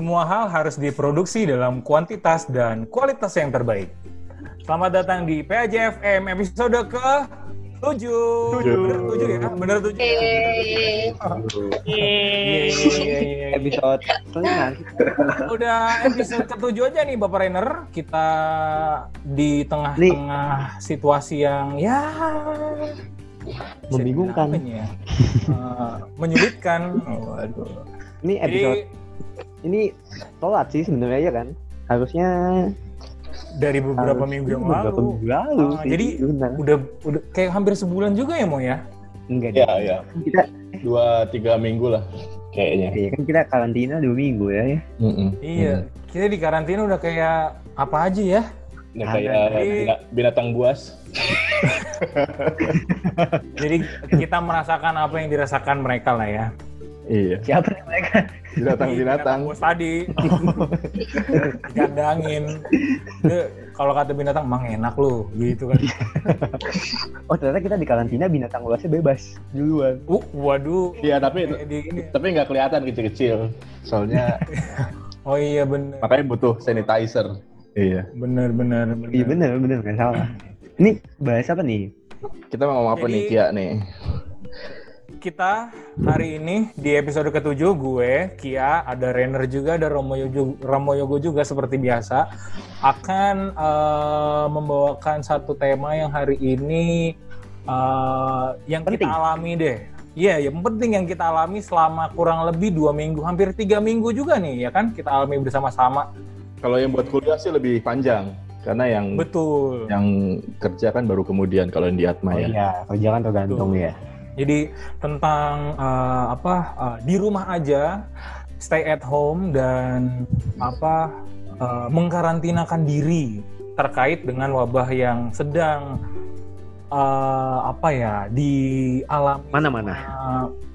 Semua hal harus diproduksi dalam kuantitas dan kualitas yang terbaik. Selamat datang di PAJFM episode ke 7. Bener 7 ya? Bener 7 ya? Yeay. episode Udah episode ke-7 aja nih Bapak Rainer. Kita di tengah-tengah situasi yang ya Membingungkan. ya? Eh, menyulitkan. Waduh. ini episode Jadi ini telat sih sebenarnya ya kan harusnya dari beberapa harus- minggu yang beberapa lalu. minggu lalu sih, jadi benar. udah udah kayak hampir sebulan juga ya mau ya? enggak Ya, deh. ya. kita Dua, tiga minggu lah kayaknya. iya kan kita karantina dua minggu ya, ya. Mm-mm. Iya, kita di karantina udah kayak apa aja ya? Udah Ada. kayak Jadi- bina- binatang buas. Jadi kita merasakan apa yang dirasakan mereka lah ya. Iya. siapa nih mereka Binatang-binatang. Bos tadi gandangin. Kalau kata binatang emang enak lu gitu kan. oh ternyata kita di karantina binatang luasnya bebas duluan Uh, waduh. Iya, tapi Kayak di- ini. tapi nggak kelihatan kecil-kecil. Soalnya Oh iya bener. makanya butuh sanitizer. Iya. Bener bener bener. iya bener bener nggak salah ini bahas apa nih Kita mau ngomong apa Jadi- nih Kia nih? Kita hari ini di episode ketujuh gue, Kia, ada Renner juga, ada Romo Yogo, Romo Yogo juga seperti biasa akan eh, membawakan satu tema yang hari ini eh, yang kita Penting. alami deh. Iya, yang penting yang kita alami selama kurang lebih dua minggu, hampir tiga minggu juga nih, ya kan? Kita alami bersama-sama. Kalau yang buat kuliah sih lebih panjang karena yang Betul. yang kerja kan baru kemudian kalau yang di Atma oh ya. iya kerja kan tergantung Betul. ya Jadi tentang eh, apa eh, di rumah aja, stay at home dan apa eh, mengkarantinakan diri terkait dengan wabah yang sedang eh, apa ya dialami mana-mana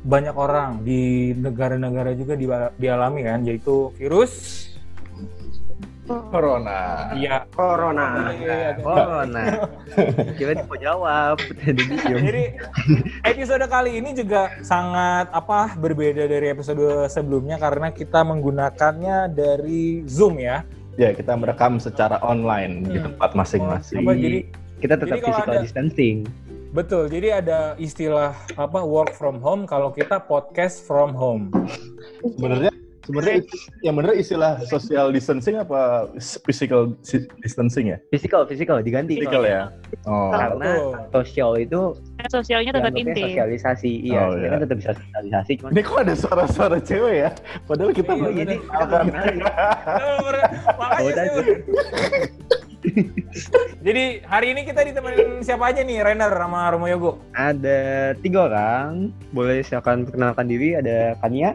banyak orang di negara-negara juga di- dialami kan, yaitu virus. Corona. Iya. Corona. Iya, oh nah kira dia mau jawab Jadi episode kali ini juga sangat apa berbeda dari episode sebelumnya karena kita menggunakannya dari Zoom ya. Ya, kita merekam secara online di Hmm. tempat masing-masing. Apa, jadi kita tetap Jadi physical ada- distancing betul. Jadi ada istilah apa work from home kalau kita podcast from home. Sebenarnya sebenarnya yang benar istilah social distancing apa physical si- distancing ya? physical physical diganti Physical ya. Oh. karena Betul. sosial itu sosialnya tetap inti. sosialisasi iya Oh, kita iya. kan tetap bisa sosialisasi cuman Ini kok ada suara-suara cewek ya? Padahal kita Iya, belum ini Oh. Jadi hari ini kita ditemenin siapa aja nih, Renner sama Romo Yogo? ada tiga orang boleh silakan perkenalkan diri ada Kania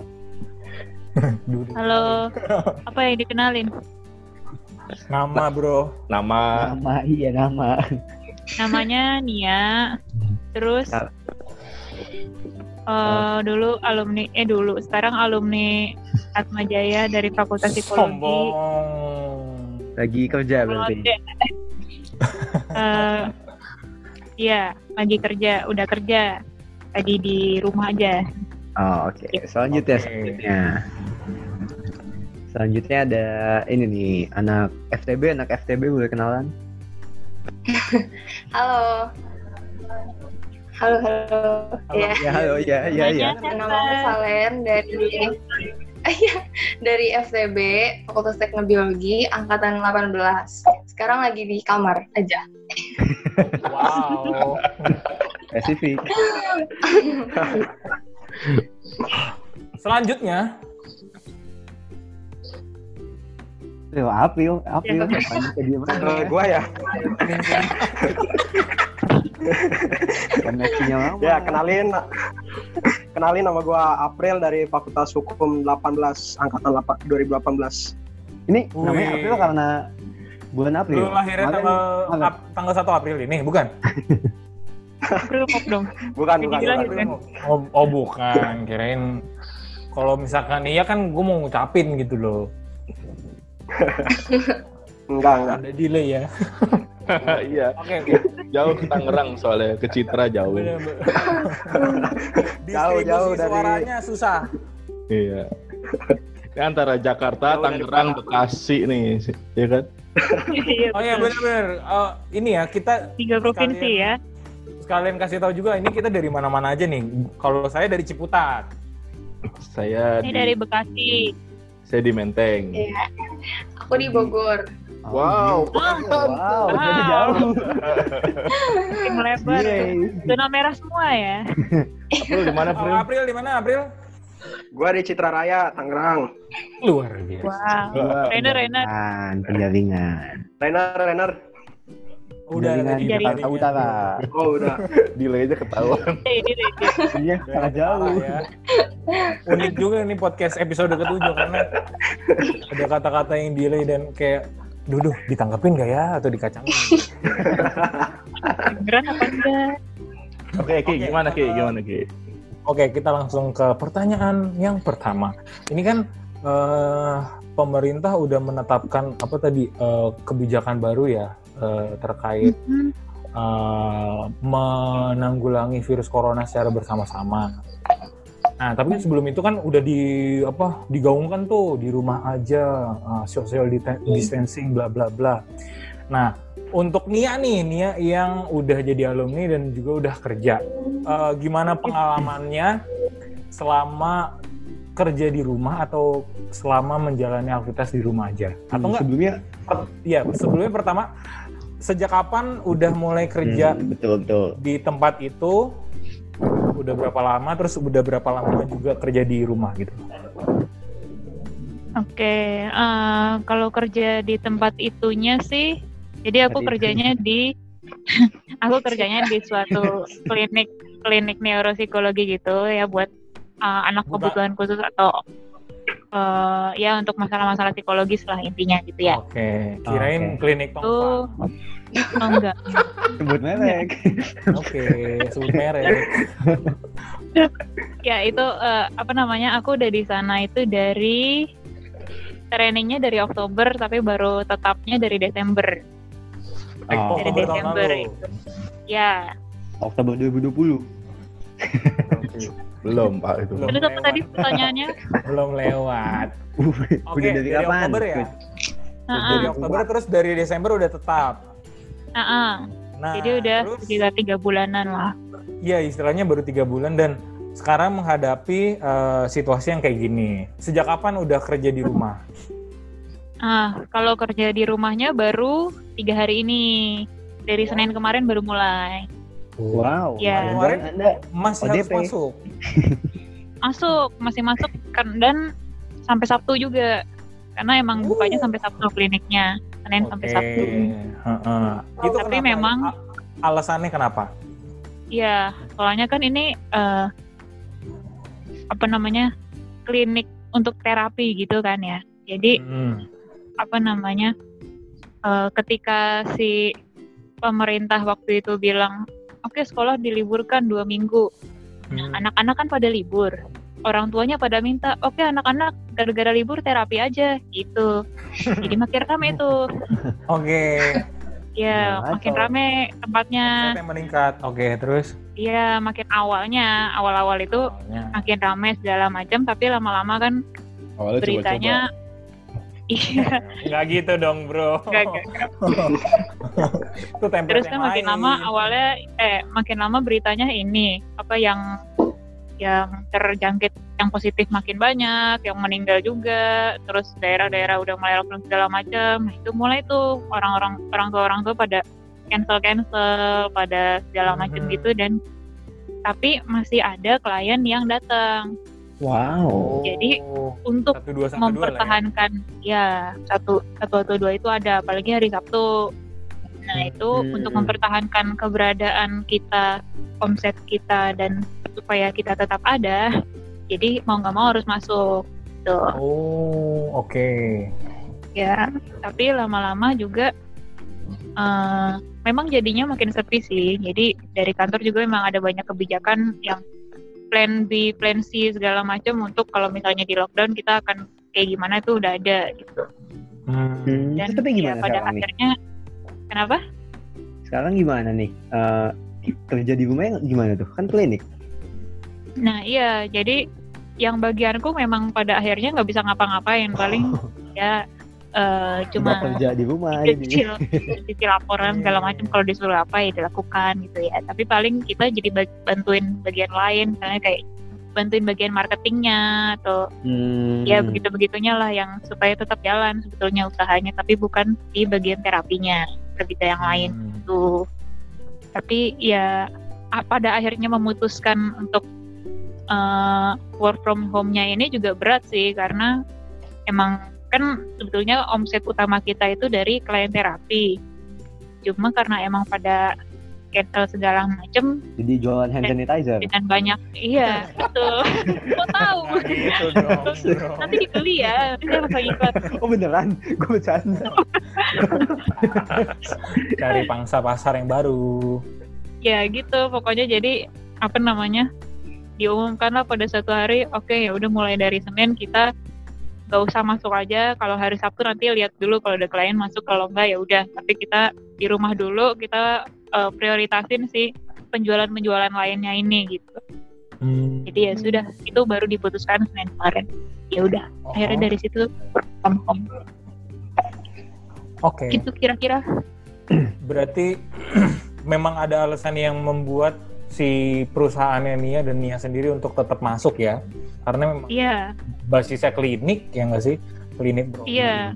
Halo, apa yang dikenalin? Nama bro. nama nama iya nama Namanya Nia. Terus Nah. eh, dulu alumni, eh dulu sekarang alumni Atma Jaya dari Fakultas Psikologi. Sombong. lagi kerja berarti Eh, Iya, lagi kerja, udah kerja. Tadi di rumah aja. Oh oke selanjutnya Oke. selanjutnya selanjutnya ada ini nih anak FTB anak FTB boleh kenalan Halo. Halo, halo. Ya, ya halo ya ya ya nama aku Valen dari Iya, dari FTB Fakultas Teknobiologi angkatan 18. Sekarang lagi di kamar aja. Wow. spesifik Selanjutnya, Tuh, April, April, gua ya. Koneksinya lama. Ya, kenalin kenalin nama gua April dari Fakultas Hukum 18 angkatan 8 2018. Ini namanya Wih. April karena bulan April. lu lahirnya tanggal tanggal 1 April ini, bukan? April Pop dong. Bukan, bukan. bukan. Oh, oh bukan, kirain kalau misalkan iya kan gue mau ngucapin gitu loh. Enggak, enggak. Ada delay ya. iya, Oke, oke. jauh ke Tangerang soalnya ke Citra jauh. Bener, bener. Jauh, jauh dari- suaranya susah. Iya. Ini antara Jakarta, Tangerang. Bekasi nih, ya kan? Iya, Oh ya betul. benar-benar. Oh, ini ya kita Tiga provinsi ya. Sekalian kasih tahu juga ini kita dari mana-mana aja nih. Kalau saya dari Ciputat. Saya Ini di, dari Bekasi. saya di Menteng. Iya. Aku di Bogor. Wow. Wow, Wow. jadi jauh. Makin lebar. Zona merah semua ya. April di mana, Oh, April? April di mana April? Gua di Citra Raya, Tangerang. Luar biasa. Wow. Renner, Renner. Penjaringan. Renner, Renner. Udah Jaringan. Jakarta Utara. Oh udah. Delay aja ketahuan. Iya, sangat jauh. ya. Unik juga nih podcast episode ketujuh karena ada kata-kata yang delay dan kayak Duduh, ditangkapin gak ya atau dikacangin? Beneran apa enggak? Oke, Ki, Oke, gimana Ki? uh, Gimana Ki? Oke, kita langsung ke pertanyaan yang pertama. Ini kan eh, pemerintah udah menetapkan apa tadi eh, kebijakan baru ya eh, terkait Hmm. eh, menanggulangi virus corona secara bersama-sama. Nah, tapi sebelum itu kan udah di apa digaungkan tuh di rumah aja eh, social dita- distancing bla bla bla. Nah, untuk Nia nih, Nia yang udah jadi alumni dan juga udah kerja. Eh, gimana pengalamannya selama kerja di rumah atau selama menjalani aktivitas di rumah aja? Atau enggak? Sebelumnya Iya, sebelumnya pertama sejak kapan udah mulai kerja Hmm, betul betul. di tempat itu? Udah berapa lama? Terus udah berapa lama juga kerja di rumah gitu? Oke, eh, kalau kerja di tempat itunya sih, jadi aku kerjanya di, aku kerjanya di suatu klinik klinik neuropsikologi gitu ya buat eh, anak kebutuhan khusus atau eh, ya untuk masalah-masalah psikologis lah intinya gitu ya. Oke, kirain Oke. klinik Tuh. Tongfang. Oh enggak, Sebut merek. Oke, sebut merek. ya itu eh, apa namanya? Aku udah di sana itu dari trainingnya dari Oktober tapi baru tetapnya dari Desember. Oh, Dari Oktober Desember itu. Ya, Oktober 2020. Belum, Pak itu. Belum. terus apa lewat. tadi pertanyaannya? Belum lewat. Uh, Oke, udah dari kapan? Oktober ya? Heeh. Dari Oktober terus dari Desember udah tetap. Heeh. Nah, Jadi udah terus, sekitar tiga bulanan lah. Iya, istilahnya baru tiga bulan dan sekarang menghadapi eh, situasi yang kayak gini. Sejak kapan udah kerja di rumah? Ah, kalau kerja di rumahnya baru tiga hari ini. Dari Senin kemarin baru mulai. Wow. Ya. Dan Anda Masih harus ODP. masuk. Masuk, masih masuk kan dan sampai Sabtu juga. Karena emang bukanya sampai Sabtu kliniknya. Senin sampai Oke, Sabtu. heeh. Itu Tapi kenapa? memang- A- alasannya kenapa? Iya, soalnya kan ini eh, apa namanya? klinik untuk terapi gitu kan ya. Jadi Hmm. apa namanya eh, ketika si pemerintah waktu itu bilang oke sekolah diliburkan dua minggu. Hmm. anak-anak kan pada libur. Orang tuanya pada minta oke anak-anak gara-gara libur terapi aja gitu. Jadi makin rame tuh. Oke, ya Nah, makin atau- rame tempatnya. Omsetnya meningkat. Oke, terus? Iya makin awalnya awal-awal itu Awalnya. makin rame segala macam tapi lama-lama kan Awalnya beritanya iya nggak gitu dong, bro. Nggak, nggak, Itu Terus kan makin lain. lama awalnya eh makin lama beritanya ini apa yang yang terjangkit yang positif makin banyak, yang meninggal juga, terus daerah-daerah udah mulai lockdown segala macam. Nah, itu mulai tuh orang-orang orang tua orang tua pada cancel cancel pada segala macam Mhm. gitu dan tapi masih ada klien yang datang Wow. Jadi, untuk satu dua satu dua lah ya. mempertahankan ya satu satu atau dua itu ada apalagi hari Sabtu nah itu Hmm. untuk mempertahankan keberadaan kita omset kita dan supaya kita tetap ada jadi mau nggak mau harus masuk tuh Oh, oke. ya tapi lama-lama juga eh, memang jadinya makin sepi sih jadi dari kantor juga memang ada banyak kebijakan yang plan B, plan C segala macam untuk kalau misalnya di lockdown kita akan kayak gimana itu udah ada gitu Hmm. Dan tapi ya, gimana pada sekarang nih? akhirnya kenapa Sekarang gimana nih? Eh, kerja di rumah gimana tuh? Kan klinik. nah iya jadi yang bagianku memang pada akhirnya nggak bisa ngapa-ngapain paling ya eh, cuma kerja di rumah cicil cicil laporan segala macam kalau disuruh apa ya dilakukan gitu ya tapi paling kita jadi bantuin bagian lain misalnya kayak bantuin bagian marketingnya atau Hmm. ya begitu begitunya lah yang supaya tetap jalan sebetulnya usahanya tapi bukan di bagian terapinya lebih ke yang lain Hmm. gitu tapi ya pada akhirnya memutuskan untuk eh, work from home-nya ini juga berat sih karena emang kan sebetulnya omset utama kita itu dari klien terapi cuma karena emang pada cancel segala macem Jadi jualan hand sanitizer. dengan banyak iya betul kok tahu Nah, gitu dong, bro. nanti dibeli ya nanti pasang iklan Oh beneran? Gue bercanda. Cari pangsa pasar yang baru. ya gitu pokoknya jadi apa namanya diumumkanlah pada satu hari oke ya udah mulai dari Senin kita nggak usah masuk aja kalau hari Sabtu nanti lihat dulu kalau ada klien masuk kalau enggak ya udah tapi kita di rumah dulu kita eh, prioritasin sih penjualan-penjualan lainnya ini gitu Hmm. jadi ya sudah itu baru diputuskan Senin kemarin ya udah Oh, akhirnya dari situ from home. Oke. gitu kira-kira Berarti memang ada alasan yang membuat si perusahaannya Nia dan Nia sendiri untuk tetap masuk ya. Karena memang iya basisnya klinik ya nggak sih? Klinik bro. Iya.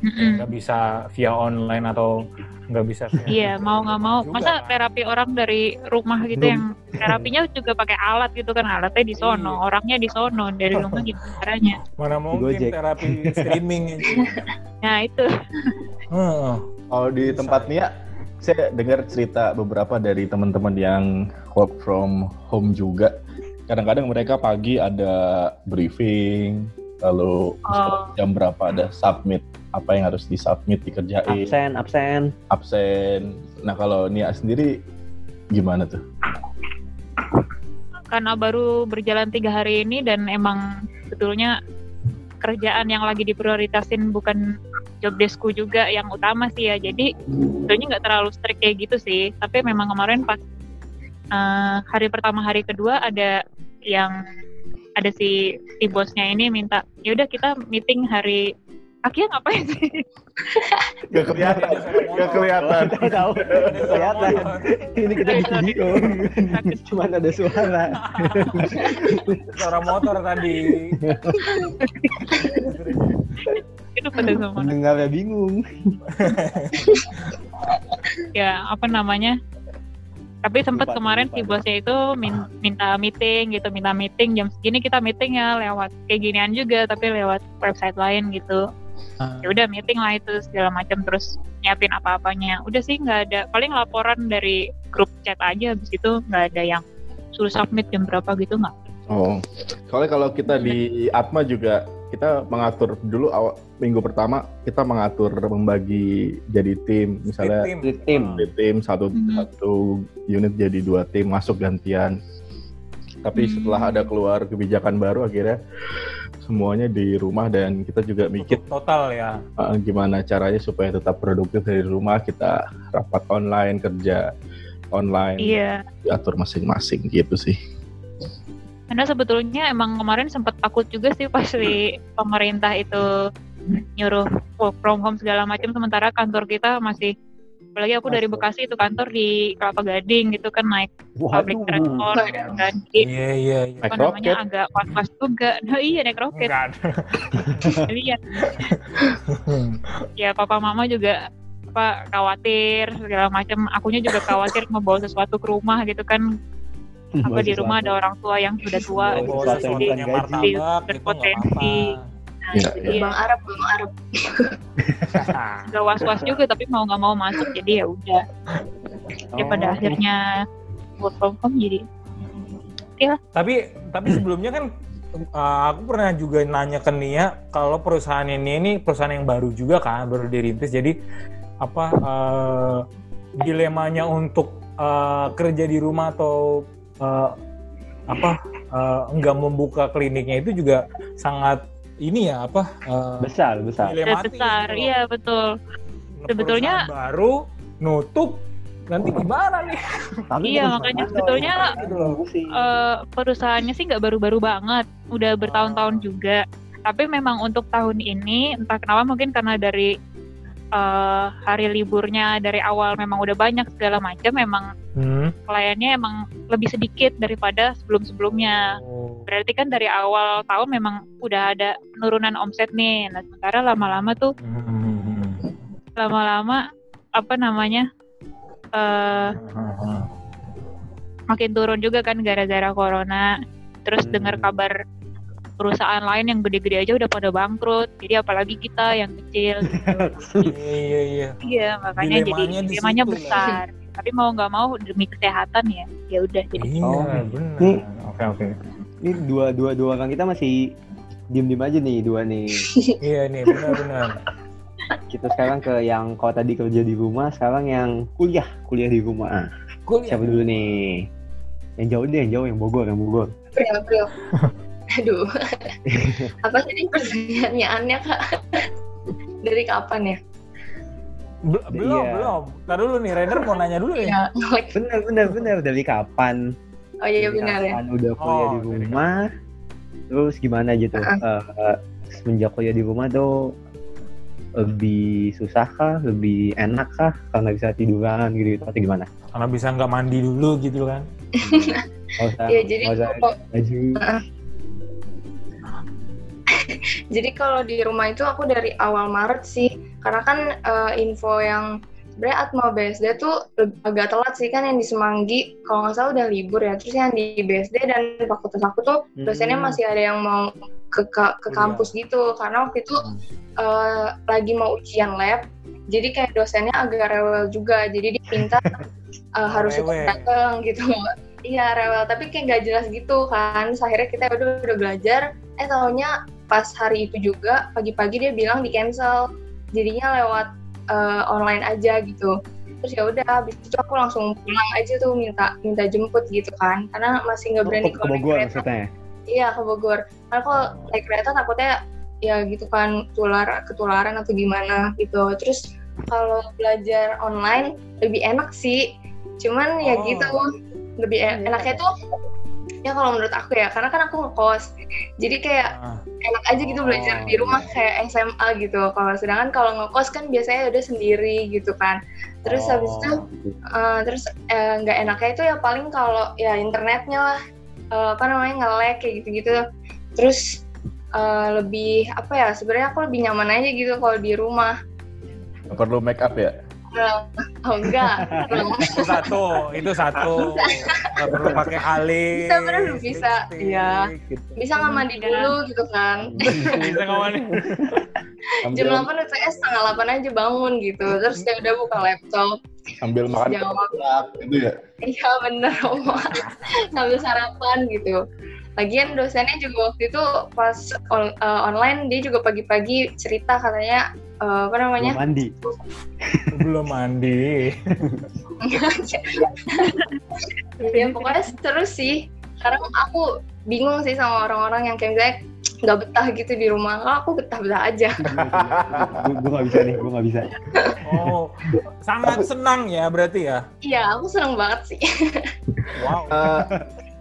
Mm-mm. Nggak bisa via online atau nggak bisa via Iya, mau nggak mau. Juga, Masa kan? terapi orang dari rumah gitu Belum. yang terapinya juga pakai alat gitu kan, alatnya di sono, Iya. orangnya di sono, dari rumah gimana caranya? Mana mungkin Gojek. terapi streaming aja. Nah itu, Heeh. Kalau di tempat Nia, saya dengar cerita beberapa dari teman-teman yang work from home juga. Kadang-kadang mereka pagi ada briefing, lalu Oh. jam berapa ada submit apa yang harus disubmit dikerjain, Absen, absen. absen. Nah kalau Nia sendiri gimana tuh? karena baru berjalan tiga hari ini dan emang sebetulnya kerjaan yang lagi diprioritasin bukan job deskku juga yang utama sih ya. Jadi sebetulnya nggak terlalu strict kayak gitu sih. Tapi memang kemarin pas eh, hari pertama hari kedua ada yang ada si si bosnya ini minta ya udah kita meeting hari Akia ngapain sih? Gak kelihatan, gak kelihatan. Tahu tahu. Kelihatan. Ini kita di studio. Cuman ada suara. Suara motor tadi. Itu pada semua. Pendengarnya bingung. ya apa namanya tapi sempat kemarin lupa. si bosnya itu min- minta meeting gitu minta meeting jam segini kita meeting ya lewat kayak ginian juga tapi lewat website lain gitu Ah. ya udah meeting lah itu segala macam terus nyiapin apa-apanya udah sih nggak ada paling laporan dari grup chat aja habis itu nggak ada yang suruh submit jam berapa gitu nggak Oh, soalnya kalau kita di Atma juga kita mengatur dulu awal minggu pertama kita mengatur membagi jadi tim, misalnya Tim. Di tim. di tim satu Mhm. satu unit jadi dua tim masuk gantian. Tapi Hmm. setelah ada keluar kebijakan baru akhirnya semuanya di rumah dan kita juga mikir total ya. uh, gimana caranya supaya tetap produktif dari rumah kita rapat online kerja online iya diatur masing-masing gitu sih. karena sebetulnya emang kemarin sempat takut juga sih pas di pemerintah itu nyuruh work from home segala macam sementara kantor kita masih apalagi aku dari. Bekasi itu kantor di Kelapa Gading gitu kan naik public Waduh. transport gitu kan. Jadi Iya iya iya. Apa namanya agak was-was juga. Nah iya naik roket. Jadi ya, ya papa mama juga apa khawatir segala macam akunya juga khawatir membawa sesuatu ke rumah gitu kan. Apa di rumah ada orang tua yang sudah tua gitu. Martabak gitu nggak. Nah, Iya, iya. dia. Bang Arab, Bang Arab. Gak was-was juga tapi mau nggak mau masuk jadi ya udah ya pada Oh. akhirnya work from home jadi Tapi tapi sebelumnya kan uh, aku pernah juga nanya ke Nia kalau perusahaan ini ini perusahaan yang baru juga kan baru dirintis jadi apa uh, dilemanya untuk uh, kerja di rumah atau uh, apa uh, enggak membuka kliniknya itu juga sangat ini ya apa uh, Besar, besar. besar gitu iya betul sebetulnya- baru nutup nanti gimana nih? Tapi Iya, makanya sebetulnya, Gitu. Eh, perusahaannya sih nggak baru-baru banget, udah bertahun-tahun juga. Tapi memang untuk tahun ini, entah kenapa mungkin karena dari eh, hari liburnya dari awal memang udah banyak segala macam, memang Hmm. kliennya emang lebih sedikit daripada sebelum-sebelumnya. Oh. Berarti kan dari awal tahun memang udah ada penurunan omset nih. Nah, sementara lama-lama tuh, Hmm. lama-lama apa namanya, eh makin turun juga kan gara-gara corona. Terus Hmm. dengar kabar perusahaan lain yang gede-gede aja udah pada bangkrut. Jadi apalagi kita yang kecil. gitu. Iya iya iya. iya, makanya Dilemanya jadi di dilemanya situ lah. besar. Tapi mau nggak mau demi kesehatan ya, ya udah jadi. Iya Oh. benar. Oke oke. Ini dua dua dua orang kita masih diem diem aja nih dua nih. Iya nih benar benar. Kita sekarang ke yang kalau tadi kerja di rumah, sekarang yang kuliah kuliah di rumah. Kuliah. Siapa dulu nih? Yang jauh deh, yang jauh, yang Bogor, yang Bogor. April, April. Aduh. Apa tadi pertanyaannya, Kak? Dari kapan ya? Bel- belum Iya. belum. Ntar dulu nih Rainer mau nanya dulu. Ya, nge-lag. Bener, bener, bener. Dari kapan? Oh iya Dari benar ya. Kapan udah kuliah Oh, di rumah? Terus gimana gitu? Uh-uh. Eh, semenjak kuliah di rumah tuh lebih susah kah? Lebih enak kah? Karena bisa tiduran gitu, atau gimana? Karena bisa nggak mandi dulu gitu kan. Iya, jadi usah kalau- baju. Jadi kalau di rumah itu aku dari awal Maret sih, karena kan eh, info yang sebenarnya Atma BSD tuh agak telat sih kan yang di Semanggi, kalau nggak salah udah libur ya. Terus yang di BSD dan fakultas aku tuh dosennya Hmm. masih ada yang mau ke ke, kampus gitu, karena waktu itu Hmm. eh, lagi mau ujian lab, jadi kayak dosennya agak rewel juga, jadi diminta eh, harus ikut datang gitu. Iya rewel, tapi kayak nggak jelas gitu kan. Terus akhirnya kita udah udah belajar, eh taunya pas hari itu juga pagi-pagi dia bilang di cancel, jadinya lewat eh, online aja gitu. Terus ya udah, habis itu aku langsung pulang aja tuh minta minta jemput gitu kan, karena masih nggak berani Ke, Bogor kereta. maksudnya? Iya ke Bogor. Karena kalau naik kereta takutnya ya gitu kan tular ketularan atau gimana gitu. Terus kalau belajar online lebih enak sih. Cuman ya Oh. gitu lebih en- enaknya tuh ya kalau menurut aku ya karena kan aku ngekos. Jadi kayak Ah. enak aja gitu belajar di rumah kayak SMA gitu. Kalau sedangkan kalau ngekos kan biasanya udah sendiri gitu kan. Terus habis itu Oh. Eh, terus eh, nggak enaknya itu ya paling kalau ya internetnya lah eh, apa namanya nge-lag kayak gitu-gitu terus eh, lebih apa ya sebenarnya aku lebih nyaman aja gitu kalau di rumah Nggak perlu make up ya? Oh enggak itu satu, itu satu. Nggak perlu pakai alis. Bisa, bener, bisa. Iya. gitu. bisa mandi dulu gitu kan Bisa nggak mandi. jam Sambil, 8 UTS setengah 8 aja bangun gitu terus ya udah buka laptop sambil makan Jawab. gitu ya? iya bener Oma sambil sarapan gitu lagian dosennya juga waktu itu pas on- eh, online dia juga pagi-pagi cerita katanya eh, apa namanya Belum mandi. Belum mandi. ya pokoknya seru sih karena aku bingung sih sama orang-orang yang kayak misalnya nggak betah gitu di rumah kalau aku betah-betah aja gue gak bisa nih, gue gak bisa. Oh, sangat senang ya berarti ya. iya aku seneng banget sih Wow. Eh,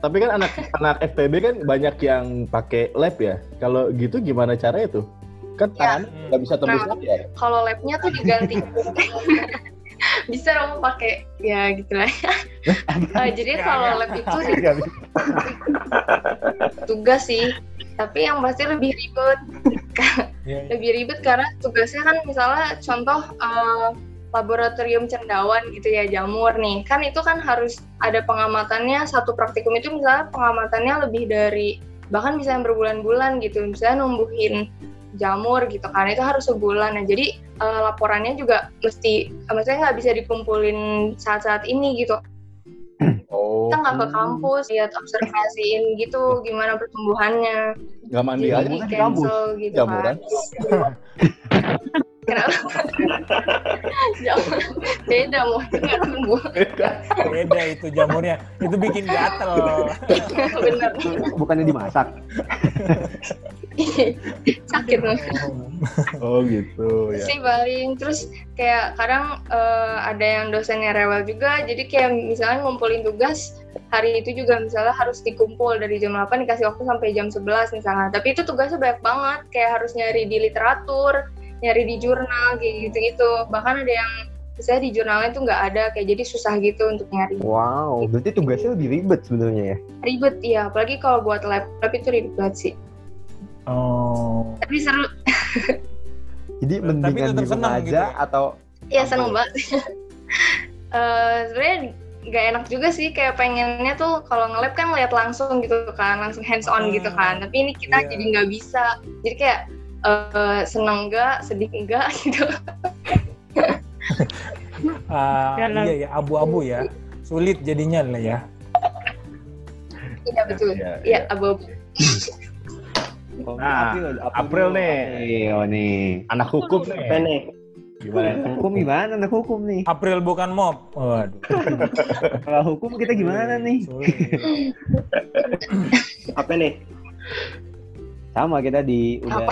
tapi kan anak anak FPB kan banyak yang pakai lab ya. Kalau gitu gimana caranya tuh? Kan Ya. tangan nggak bisa tembus Nah. layar. kalau labnya tuh diganti bisa dong pakai ya gitu lah Eh, jadi kalau lab itu tugas sih tapi yang pasti lebih ribet Ya, lebih ribet karena tugasnya kan misalnya contoh eh, laboratorium cendawan gitu ya jamur nih. Kan itu kan harus ada pengamatannya satu praktikum itu misalnya pengamatannya lebih dari bahkan bisa yang berbulan-bulan gitu. Misalnya numbuhin jamur gitu kan itu harus sebulan. Nah jadi eh, laporannya juga mesti eh, maksudnya nggak bisa dikumpulin saat-saat ini gitu. Oh, kita nggak ke kampus lihat observasiin gitu gimana pertumbuhannya. Nggak mandi jadi aja di kan cancel gitu jamuran. kan kenapa jamur beda mau nggak tumbuh beda. Itu jamurnya. Itu bikin gatel. bener Bukannya dimasak. sakit loh Oh gitu ya. sih paling. Terus kayak kadang eh, ada yang dosennya rewel juga. Jadi kayak misalnya ngumpulin tugas hari itu juga misalnya harus dikumpul. Dari jam 8 dikasih waktu sampai jam 11 misalnya. Tapi itu tugasnya banyak banget. Kayak harus nyari di literatur nyari di jurnal kayak gitu-gitu. Bahkan ada yang misalnya di jurnalnya tuh nggak ada kayak jadi susah gitu untuk nyari. Wow, berarti tugasnya lebih ribet sebenarnya ya. ribet ya apalagi kalau buat lab lab itu ribet banget sih. Oh. tapi seru. Jadi Tapi mendingan tetap di rumah senang aja gitu ya? atau ya seneng banget. Eh, sebenarnya nggak enak juga sih kayak pengennya tuh kalau nge-lab kan ngeliat langsung gitu kan langsung hands on gitu kan. Tapi ini kita Iya. jadi nggak bisa. Jadi kayak eh, seneng enggak sedih enggak gitu Dalam. iya ya abu-abu ya. Sulit jadinya lah ya. iya betul Iya, iya abu-abu Oh, Nah, April, April nih. Oh nih. Anak hukum Apa nih. nih? Gimana? Hukum gimana anak hukum nih? April bukan mob. Waduh. Kalau hukum kita gimana nih? Apa nih? Sama kita di udah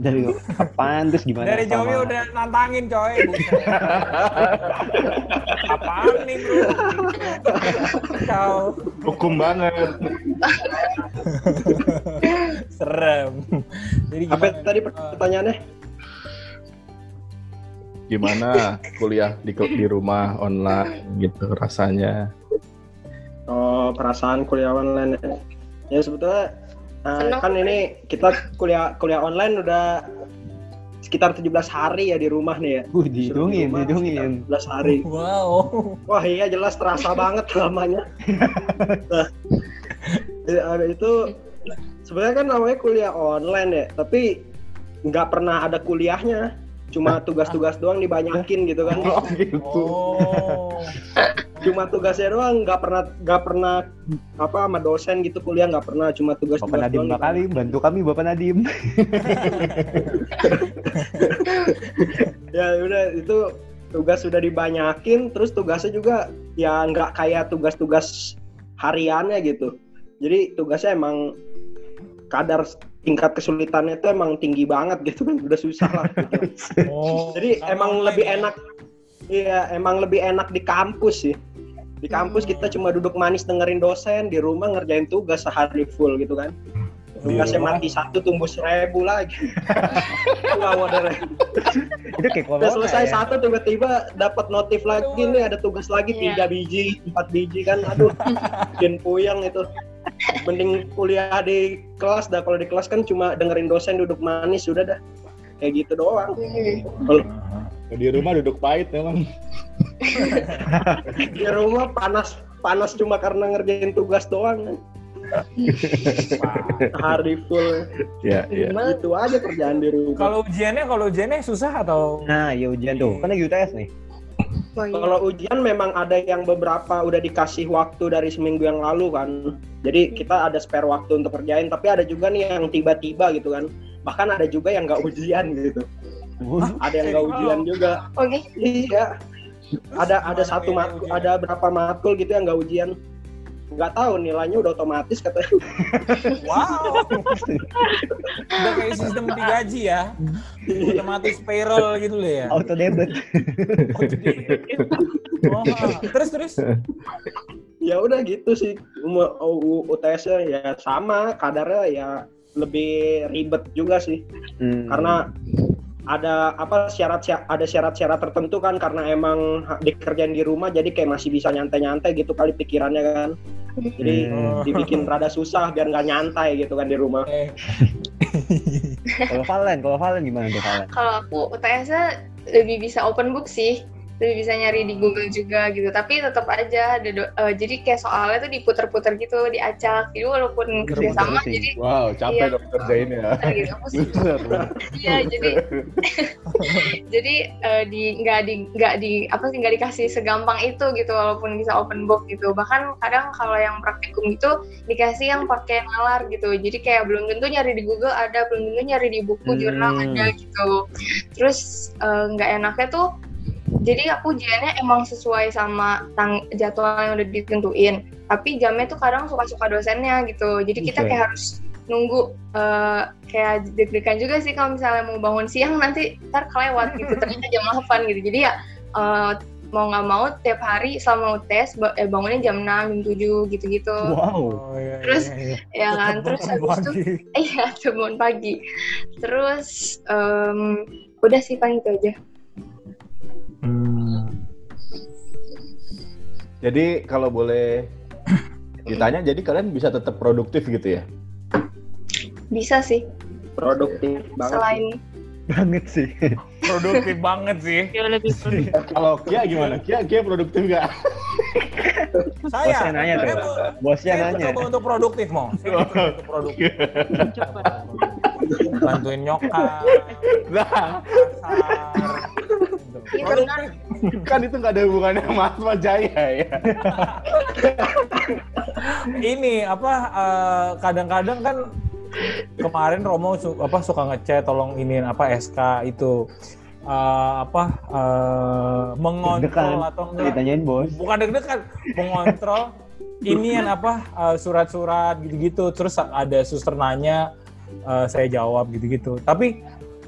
dari kapan terus gimana? Dari sama- udah nantangin coy. Apaan nih bro? Kau Hukum banget. serem. Jadi Apa tadi pertanyaannya? Gimana kuliah di di rumah online gitu rasanya? Oh, perasaan kuliah online. ya. Ya sebetulnya eh, Seneng. kan ini kita kuliah kuliah online udah sekitar 17 hari ya di rumah nih ya. Uh, dihitungin, dihitungin. sekitar 17 hari. Wow. Wah iya jelas terasa banget lamanya. Nah, ya, itu sebenarnya kan namanya kuliah online ya, tapi nggak pernah ada kuliahnya, cuma tugas-tugas doang dibanyakin gitu kan. Oh gitu. Oh. Cuma tugasnya doang, nggak pernah nggak pernah apa sama dosen gitu kuliah nggak pernah, cuma Bapak tugas-tugas Nadim doang. bakali bantu kami Bapak Nadim. Ya udah itu tugas sudah dibanyakin, terus tugasnya juga ya nggak kayak tugas-tugas hariannya gitu. Jadi tugasnya emang kadar tingkat kesulitannya itu emang tinggi banget gitu kan, udah susah lah. Gitu. Oh. Jadi emang online lebih ya? enak, iya emang lebih enak di kampus sih. Di kampus kita cuma duduk manis dengerin dosen, di rumah ngerjain tugas sehari full gitu kan. Tugasnya mati satu tumbuh seribu lagi. Waduh. Itu kayak corona Udah selesai ya. satu tiba-tiba dapat notif lagi nih ada tugas lagi tiga biji, empat biji kan. Aduh, bikin puyeng itu. Mending kuliah di kelas dah. Kalau di kelas kan cuma dengerin dosen duduk manis sudah dah. Kayak gitu doang. Di rumah duduk pahit memang. Di rumah panas panas cuma karena ngerjain tugas doang. Hari full. Ya, ya. Itu aja kerjaan di rumah. Kalau ujiannya, kalau ujiannya susah atau? Nah, ya ujian tuh. Kan lagi UTS nih. Oh, iya. Kalau ujian memang ada yang beberapa udah dikasih waktu dari seminggu yang lalu kan. Jadi kita ada spare waktu untuk kerjain. Tapi ada juga nih yang tiba-tiba gitu kan. Bahkan ada juga yang nggak ujian gitu. Ada yang nggak ujian juga. oke Iya. Ada ada satu matkul, ada berapa matkul gitu yang nggak ujian. Nggak tahu nilainya udah otomatis katanya. Wow. Udah kayak sistem digaji ya. Otomatis payroll gitu loh ya. Auto debit. Oh, jadi- Oh, terus terus. ya udah gitu sih. UTS-nya ya sama, kadarnya ya lebih ribet juga sih. Hmm. karena ada apa syarat ada syarat-syarat tertentu kan karena emang dikerjain di rumah jadi kayak masih bisa nyantai-nyantai gitu kali pikirannya kan jadi Hmm. dibikin rada susah biar nggak nyantai gitu kan di rumah Eh, Kalau Valen, kalau Valen gimana tuh Valen? kalau aku UTS-nya lebih bisa open book sih lebih bisa nyari di Google juga gitu tapi tetap aja ada eh, jadi kayak soalnya tuh diputer-puter gitu diacak jadi walaupun kerja sama sih. jadi Wow, capek Iya. dong kerjainnya. gitu aku sih iya jadi jadi eh, di nggak di nggak di apa sih nggak dikasih segampang itu gitu walaupun bisa open book gitu bahkan kadang kalau yang praktikum itu dikasih yang pakai nalar gitu jadi kayak belum tentu nyari di Google ada belum tentu nyari di buku Hmm. jurnal ada gitu terus eh, nggak enaknya tuh jadi aku ujiannya emang sesuai sama tang jadwal yang udah ditentuin. Tapi jamnya tuh kadang suka-suka dosennya gitu. Jadi kita kayak harus nunggu eh, kayak deg-degan juga sih kalau misalnya mau bangun siang nanti ntar kelewat gitu. Ternyata jam 8 gitu. Jadi ya eh, mau nggak mau tiap hari selama ba- eh, bangunnya jam 6, jam 7 gitu-gitu. Wow. Oh, iya, Terus, iya, iya. ya kan terus habis itu pagi. iya bangun pagi. Terus em, udah sih paling itu aja Hmm. Jadi kalau boleh ditanya, jadi kalian bisa tetap produktif gitu ya? bisa sih produktif banget. selain Banget sih. Produktif banget sih. Dia lebih produktif. Kalau Kia gimana? Kia, Kia produktif nggak? Saya, Bosnya nanya tuh. Bosnya saya nanya. mencoba untuk produktif, mau. Saya mencoba untuk produktif. Coba. Bantuin nyokap, Nah, pasar. Gitu. Iya, Produktif. kan itu nggak ada hubungannya sama Atma Jaya ya. Ini apa eh, kadang-kadang kan kemarin Romo su- apa suka ngechat tolong iniin apa SK itu eh, apa eh, mengontrol Deg-degan. atau enggak Ditanyain bos. bukan deg-degan mengontrol ini yang apa eh, surat-surat gitu-gitu terus ada suster nanya eh, saya jawab gitu-gitu tapi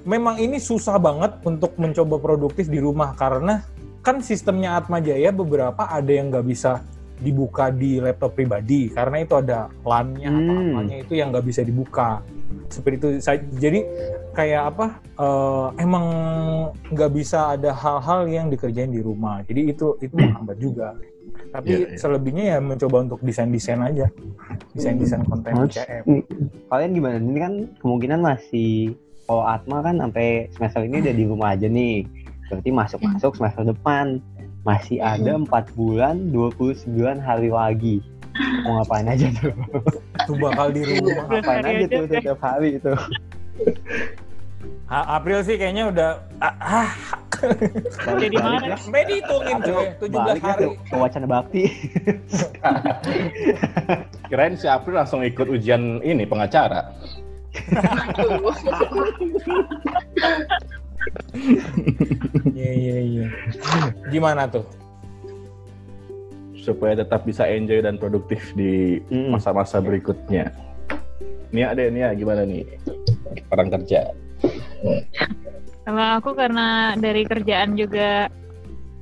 memang ini susah banget untuk mencoba produktif di rumah karena kan sistemnya Atma Jaya beberapa ada yang nggak bisa dibuka di laptop pribadi. Karena itu ada LAN-nya Hmm. atau apanya itu yang nggak bisa dibuka. Seperti itu. Jadi kayak apa eh, emang nggak bisa ada hal-hal yang dikerjain di rumah. Jadi itu itu menghambat juga. Tapi Iya, iya. selebihnya ya mencoba untuk desain-desain aja. Desain-desain konten Mas, CM Kalian gimana? Ini kan kemungkinan masih kalau Atma kan sampai semester ini udah di rumah aja nih. Berarti masuk-masuk semester depan. Masih ada 4 bulan 29 hari lagi. Mau ngapain aja tuh? tuh bakal di rumah ngapain aja tuh setiap hari itu? Ha- April sih kayaknya udah ah, ah Jadi mana? sampai dihitungin coy 17 Balik lah hari tuh ke wacana bakti. Kirain si April langsung ikut ujian ini pengacara. Iya iya iya gimana tuh supaya tetap bisa enjoy dan produktif di Mm. masa-masa berikutnya. Nia deh, Nia gimana nih? Orang kerja. Kalau aku karena dari kerjaan juga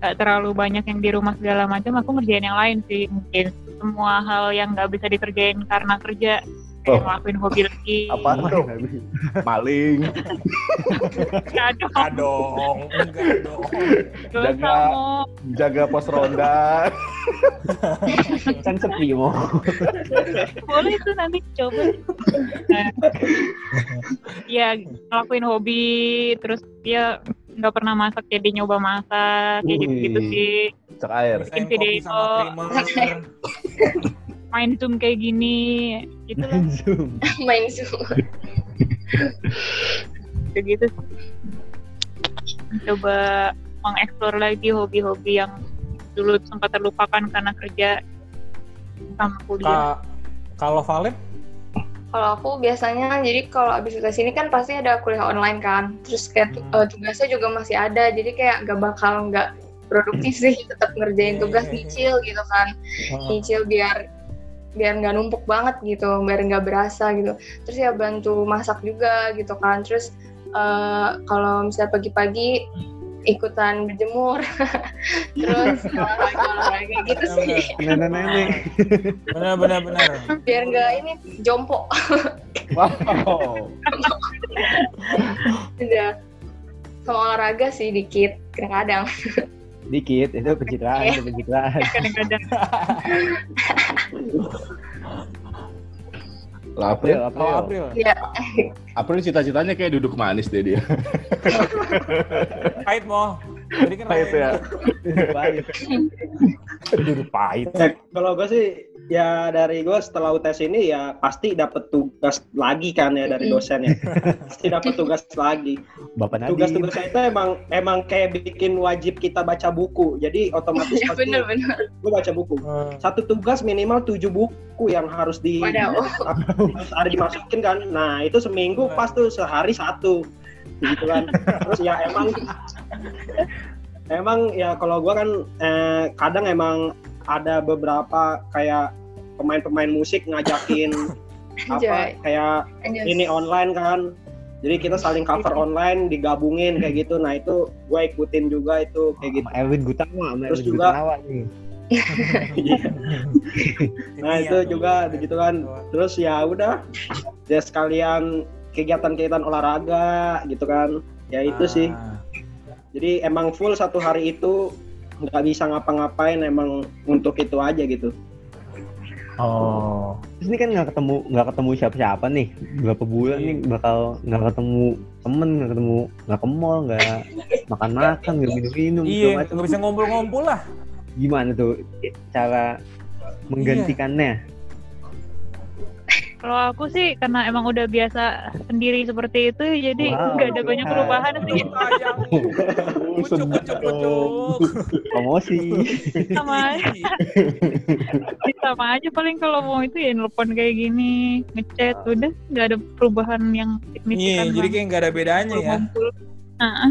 gak terlalu banyak yang di rumah segala macam, aku ngerjain yang lain sih mungkin. Semua hal yang nggak bisa dikerjain karena kerja, Oh. ngelakuin hobi lagi. Apa tuh? Maling, Nggak dong, enggak dong enggak dong nggak usah, Jaga- jaga pos ronda. kan sepi mau. Boleh tuh nanti coba. Nah, ya ngelakuin hobi, terus dia nggak pernah masak jadi nyoba masak, kayak Wih. gitu-gitu sih. Cek air. Bikin video. Main zoom kayak gini, gitu lah. Zoom. main zoom gitu coba mengeksplor lagi hobi-hobi yang dulu sempat terlupakan karena kerja sama kuliah. Ka- kalau Valid Kalau aku biasanya, jadi kalau abis tes ini kan pasti ada kuliah online kan. Terus kayak Hmm. eh, tugasnya juga masih ada, jadi kayak gak bakal nggak produktif sih, tetap ngerjain tugas Hmm. nyicil gitu kan. Nyicil biar biar nggak numpuk banget gitu, biar nggak berasa gitu. Terus ya bantu masak juga gitu kan. Terus eh, kalau misalnya pagi-pagi ikutan berjemur, terus olahraga olahraga gitu sih, Nenek-nenek. benar benar benar biar nggak ini jompo. Wow. Udah sama olahraga sih dikit kadang-kadang. Dikit, itu pencitraan, itu pencitraan. Kadang-kadang Lah April, April, kalau April. Ya, April cita-citanya kayak duduk manis deh dia. pahit mau jadi kan Pahit ya. Baik. duduk pahit Ya, kalau gue sih ya dari gue setelah UTS ini ya pasti dapat tugas lagi kan ya dari dosen ya. pasti dapat tugas lagi. Bapak Nadiem. Tugas-tugas itu emang emang kayak bikin wajib kita baca buku. Jadi otomatis ya pasti bener-bener. gue baca buku. Eh, Satu tugas minimal tujuh buku yang harus di harus ada dimasukin kan. Nah itu seminggu pas tuh sehari satu gitu kan. Terus ya emang emang ya kalau gua kan eh, kadang emang ada beberapa kayak pemain-pemain musik ngajakin apa kayak ini online kan. Jadi kita saling cover online digabungin kayak gitu. Nah itu gue ikutin juga itu kayak gitu. Sama Erwin Gutawa, sama Terus Erwin juga- Gutawa nih. nah itu juga begitu kan. Terus ya udah ya sekalian kegiatan-kegiatan olahraga gitu kan. Ya itu sih. Ah. jadi emang full satu hari itu nggak bisa ngapa-ngapain emang untuk itu aja gitu Oh. Terus ini kan nggak ketemu nggak ketemu siapa-siapa nih berapa bulan Iya. nih bakal nggak ketemu temen nggak ketemu nggak ke mall nggak makan-makan nggak minum-minum Iya, nggak bisa ngumpul-ngumpul lah. gimana tuh cara menggantikannya Kalau aku sih karena emang udah biasa sendiri seperti itu, jadi Wow, nggak ada banyak perubahan sih. Pucuk, pucuk, pucuk. promosi Sama aja. sama aja paling kalau mau itu ya nelpon kayak gini, ngechat, udah nggak ada perubahan yang Iya, signifikan. jadi kayak nggak ada bedanya ya. Nah,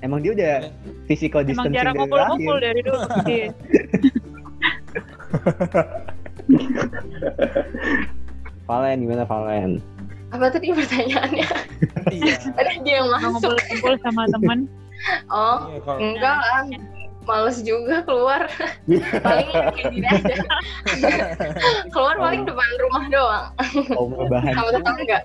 emang dia udah physical emang distancing jarang dari ngumpul-ngumpul dari dulu. Valen gimana Valen Apa tadi pertanyaannya? Iya. Ada dia yang masuk. ngumpul-ngumpul sama teman. Oh, Iya, kalau- enggak lah. Males juga keluar. paling kayak gini aja. keluar paling depan rumah doang. rebahan Sama tetangga.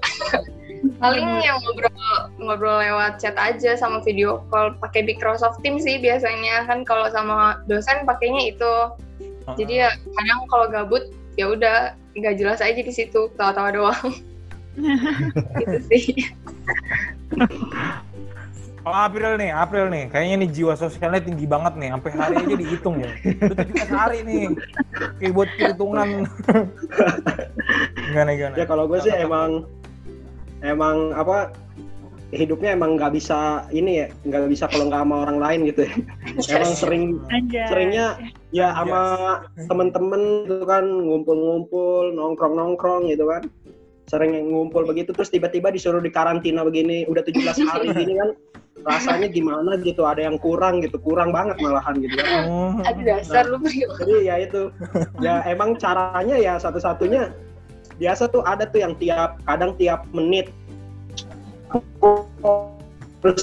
paling yang ngobrol ngobrol lewat chat aja sama video call pakai Microsoft Teams sih biasanya kan kalau sama dosen pakainya itu jadi ya kadang kalau gabut ya udah nggak jelas aja di situ tawa-tawa doang gitu sih Kalau April nih, April nih, kayaknya nih jiwa sosialnya tinggi banget nih, sampai hari aja dihitung ya. Udah 17 hari nih, kayak buat perhitungan. gimana gimana? ya kalau gue sih emang emang apa hidupnya emang nggak bisa ini ya nggak bisa kalau nggak sama orang lain gitu ya. Emang sering Anjay. seringnya ya sama temen-temen gitu kan ngumpul-ngumpul nongkrong-nongkrong gitu kan. Sering ngumpul begitu terus tiba-tiba disuruh dikarantina begini udah 17 hari gini kan. Rasanya gimana gitu ada yang kurang gitu kurang banget malahan gitu kan. Oh, ada dasar lu Brio. jadi ya itu. Ya emang caranya ya satu-satunya biasa tuh ada tuh yang tiap kadang tiap menit terus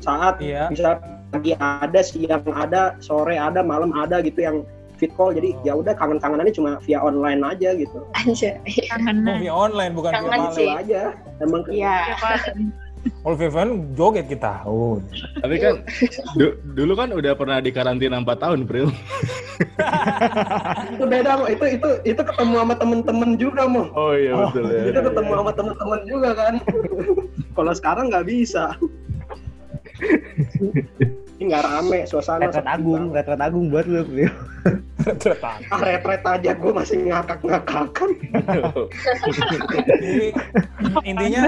saat Iya. bisa pagi ada siang ada sore ada malam ada gitu yang fit call jadi ya udah kangen-kangenannya cuma via online aja gitu kangen Oh, via online bukan via Kangen malam. sih. itu aja emang Iya. Kalau via phone joget kita. Oh. Tapi kan du- dulu kan udah pernah di karantina 4 tahun, Pril. itu beda mo itu itu itu ketemu sama temen-temen juga mo Oh iya betul ya. itu ketemu sama temen-temen juga kan kalau sekarang nggak bisa ini nggak rame suasana retret agung banget. retret agung buat lu Bro. Ternyata. ah retret aja gue masih ngakak-ngakakan Jadi intinya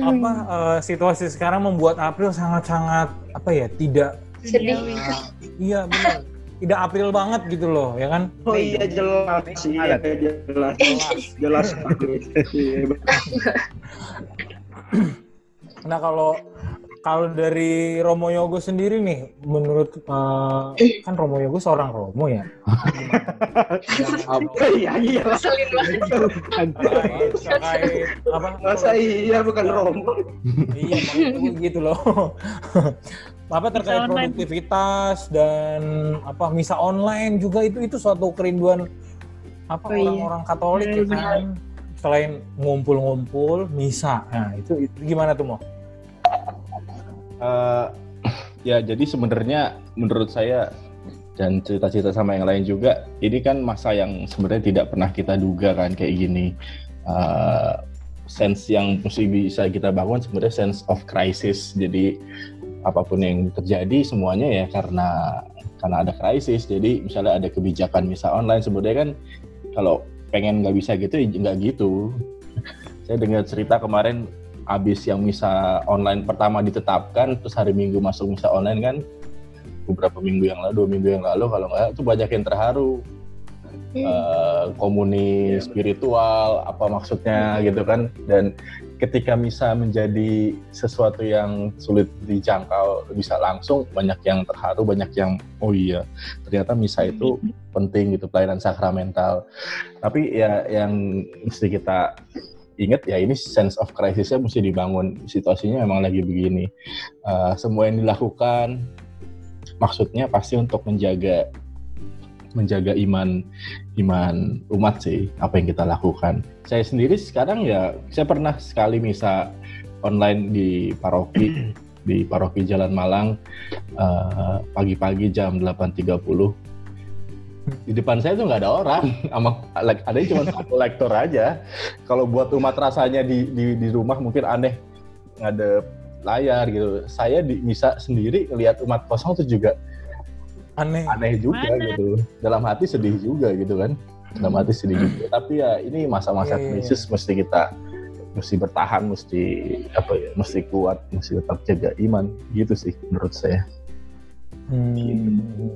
apa eh, situasi sekarang membuat April sangat-sangat apa ya tidak Sedih. iya benar. Tidak April banget gitu loh ya kan? Oh iya jelas. Iya jelas. Jelas. Iya, betul. nah kalau kalau dari Romo Yogo sendiri nih menurut eh, kan Romo Yogo seorang Romo ya? Iya iya. Lah. Keselin banget. apa masa iya bukan romo. Iya gitu loh. Apa terkait Misa online. produktivitas dan apa misa online juga itu itu suatu kerinduan apa Oh iya. orang-orang Katolik ya Benar, kan? Selain ngumpul-ngumpul misa. Nah itu, itu gimana tuh mau Eh, ya jadi sebenarnya menurut saya dan cerita-cerita sama yang lain juga ini kan masa yang sebenarnya tidak pernah kita duga kan kayak gini. Eh, sense yang mesti bisa kita bangun sebenarnya sense of crisis. Jadi apa pun yang terjadi semuanya ya karena karena ada krisis jadi misalnya ada kebijakan misa online sebenarnya kan kalau pengen nggak bisa gitu ya nggak gitu. Saya dengar cerita kemarin abis yang misa online pertama ditetapkan terus hari minggu masuk misa online kan beberapa minggu yang lalu dua minggu yang lalu kalau nggak itu banyak yang terharu. Eh, komuni spiritual apa maksudnya gitu kan. Dan ketika bisa menjadi sesuatu yang sulit dijangkau bisa langsung banyak yang terharu banyak yang oh iya ternyata misa itu penting gitu pelayanan sakramental. Tapi ya yang mesti kita ingat ya ini sense of crisisnya mesti dibangun. Situasinya memang lagi begini. Uh, semua yang dilakukan maksudnya pasti untuk menjaga menjaga iman iman umat sih apa yang kita lakukan. Saya sendiri sekarang ya saya pernah sekali misa online di paroki di paroki Jalan Malang uh, pagi-pagi jam 8.30 di depan saya tuh nggak ada orang, sama ada cuma satu lektor aja. Kalau buat umat rasanya di, di di rumah mungkin aneh nggak ada layar gitu. Saya di, bisa sendiri lihat umat kosong tuh juga aneh aneh juga Mana? gitu dalam hati sedih juga gitu kan dalam hati sedih juga tapi ya ini masa-masa yeah, iya, iya. krisis yeah. mesti kita mesti bertahan mesti apa ya mesti kuat mesti tetap jaga iman gitu sih menurut saya hmm. gitu.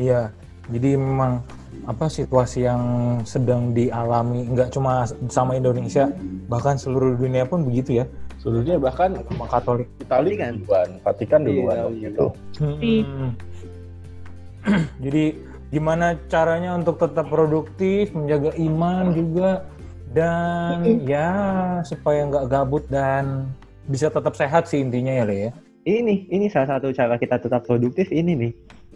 iya jadi memang apa situasi yang sedang dialami nggak cuma sama Indonesia bahkan seluruh dunia pun begitu ya seluruhnya bahkan sama Katolik Itali kan duluan Vatikan duluan iya, gitu hmm. Jadi gimana caranya untuk tetap produktif, menjaga iman juga dan ya supaya nggak gabut dan bisa tetap sehat sih intinya ya Le ya. Ini ini salah satu cara kita tetap produktif ini nih.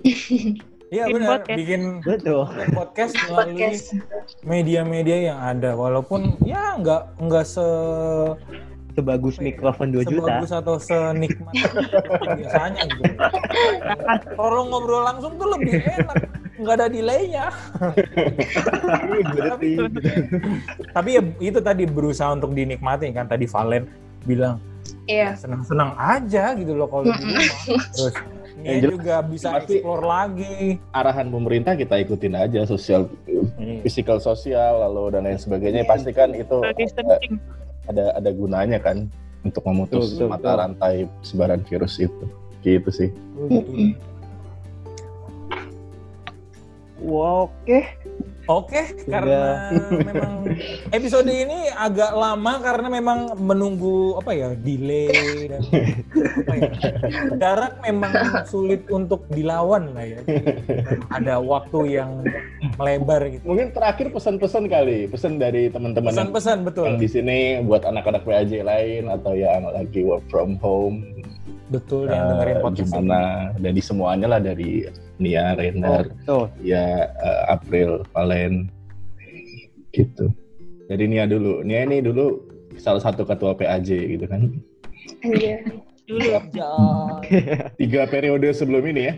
Iya benar, bikin betul podcast melalui media-media yang ada, walaupun ya nggak nggak se sebagus ya, mikrofon 2 juta. Sebagus atau senikmat biasanya gitu. Kalau ngobrol langsung tuh lebih enak, nggak ada delaynya. tapi, tapi ya itu tadi berusaha untuk dinikmati kan tadi Valen bilang iya. senang-senang aja gitu loh kalau di rumah. Terus ini juga bisa explore lagi. Arahan pemerintah kita ikutin aja sosial, hmm. physical sosial lalu dan lain sebagainya. Hmm. Pasti kan itu ada ada gunanya kan untuk memutus betul, mata betul. rantai sebaran virus itu gitu sih. Wow, Oke, Oke, karena memang episode ini agak lama karena memang menunggu apa ya delay dan apa ya jarak memang sulit untuk dilawan lah ya. ada waktu yang melebar gitu. Mungkin terakhir pesan-pesan kali, pesan dari teman-teman. Pesan-pesan betul. Yang di sini buat anak-anak PAJ lain atau yang lagi work from home. Betul, yang dengerin podcast gimana? Dari semuanya lah dari Nia, Renner, oh, ya uh, April, Valen, gitu. Jadi Nia dulu, Nia ini dulu salah satu ketua PAJ gitu kan? Iya. Dulu. Tiga periode sebelum ini ya?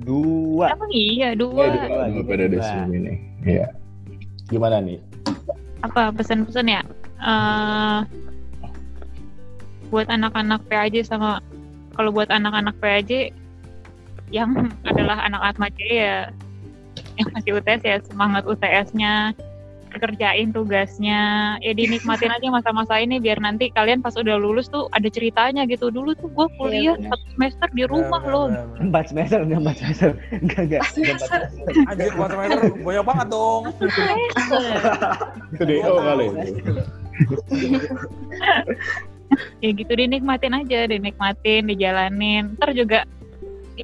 Dua. Emang iya dua. Ya, dua, dua periode dua. sebelum ini. Iya. Gimana nih? Apa pesan-pesan ya? Uh, buat anak-anak PAJ sama kalau buat anak-anak PAJ yang adalah anak Atma ya. Yang masih UTS ya semangat UTS-nya kerjain tugasnya. Ya dinikmatin aja masa-masa ini biar nanti kalian pas udah lulus tuh ada ceritanya gitu. Dulu tuh gue kuliah iya, satu semester di rumah loh. empat semester enggak empat semester. Enggak enggak. Anjir empat semester. Banyak banget dong. Itu DO kali. Ya gitu dinikmatin aja dinikmatin dijalanin. Ntar juga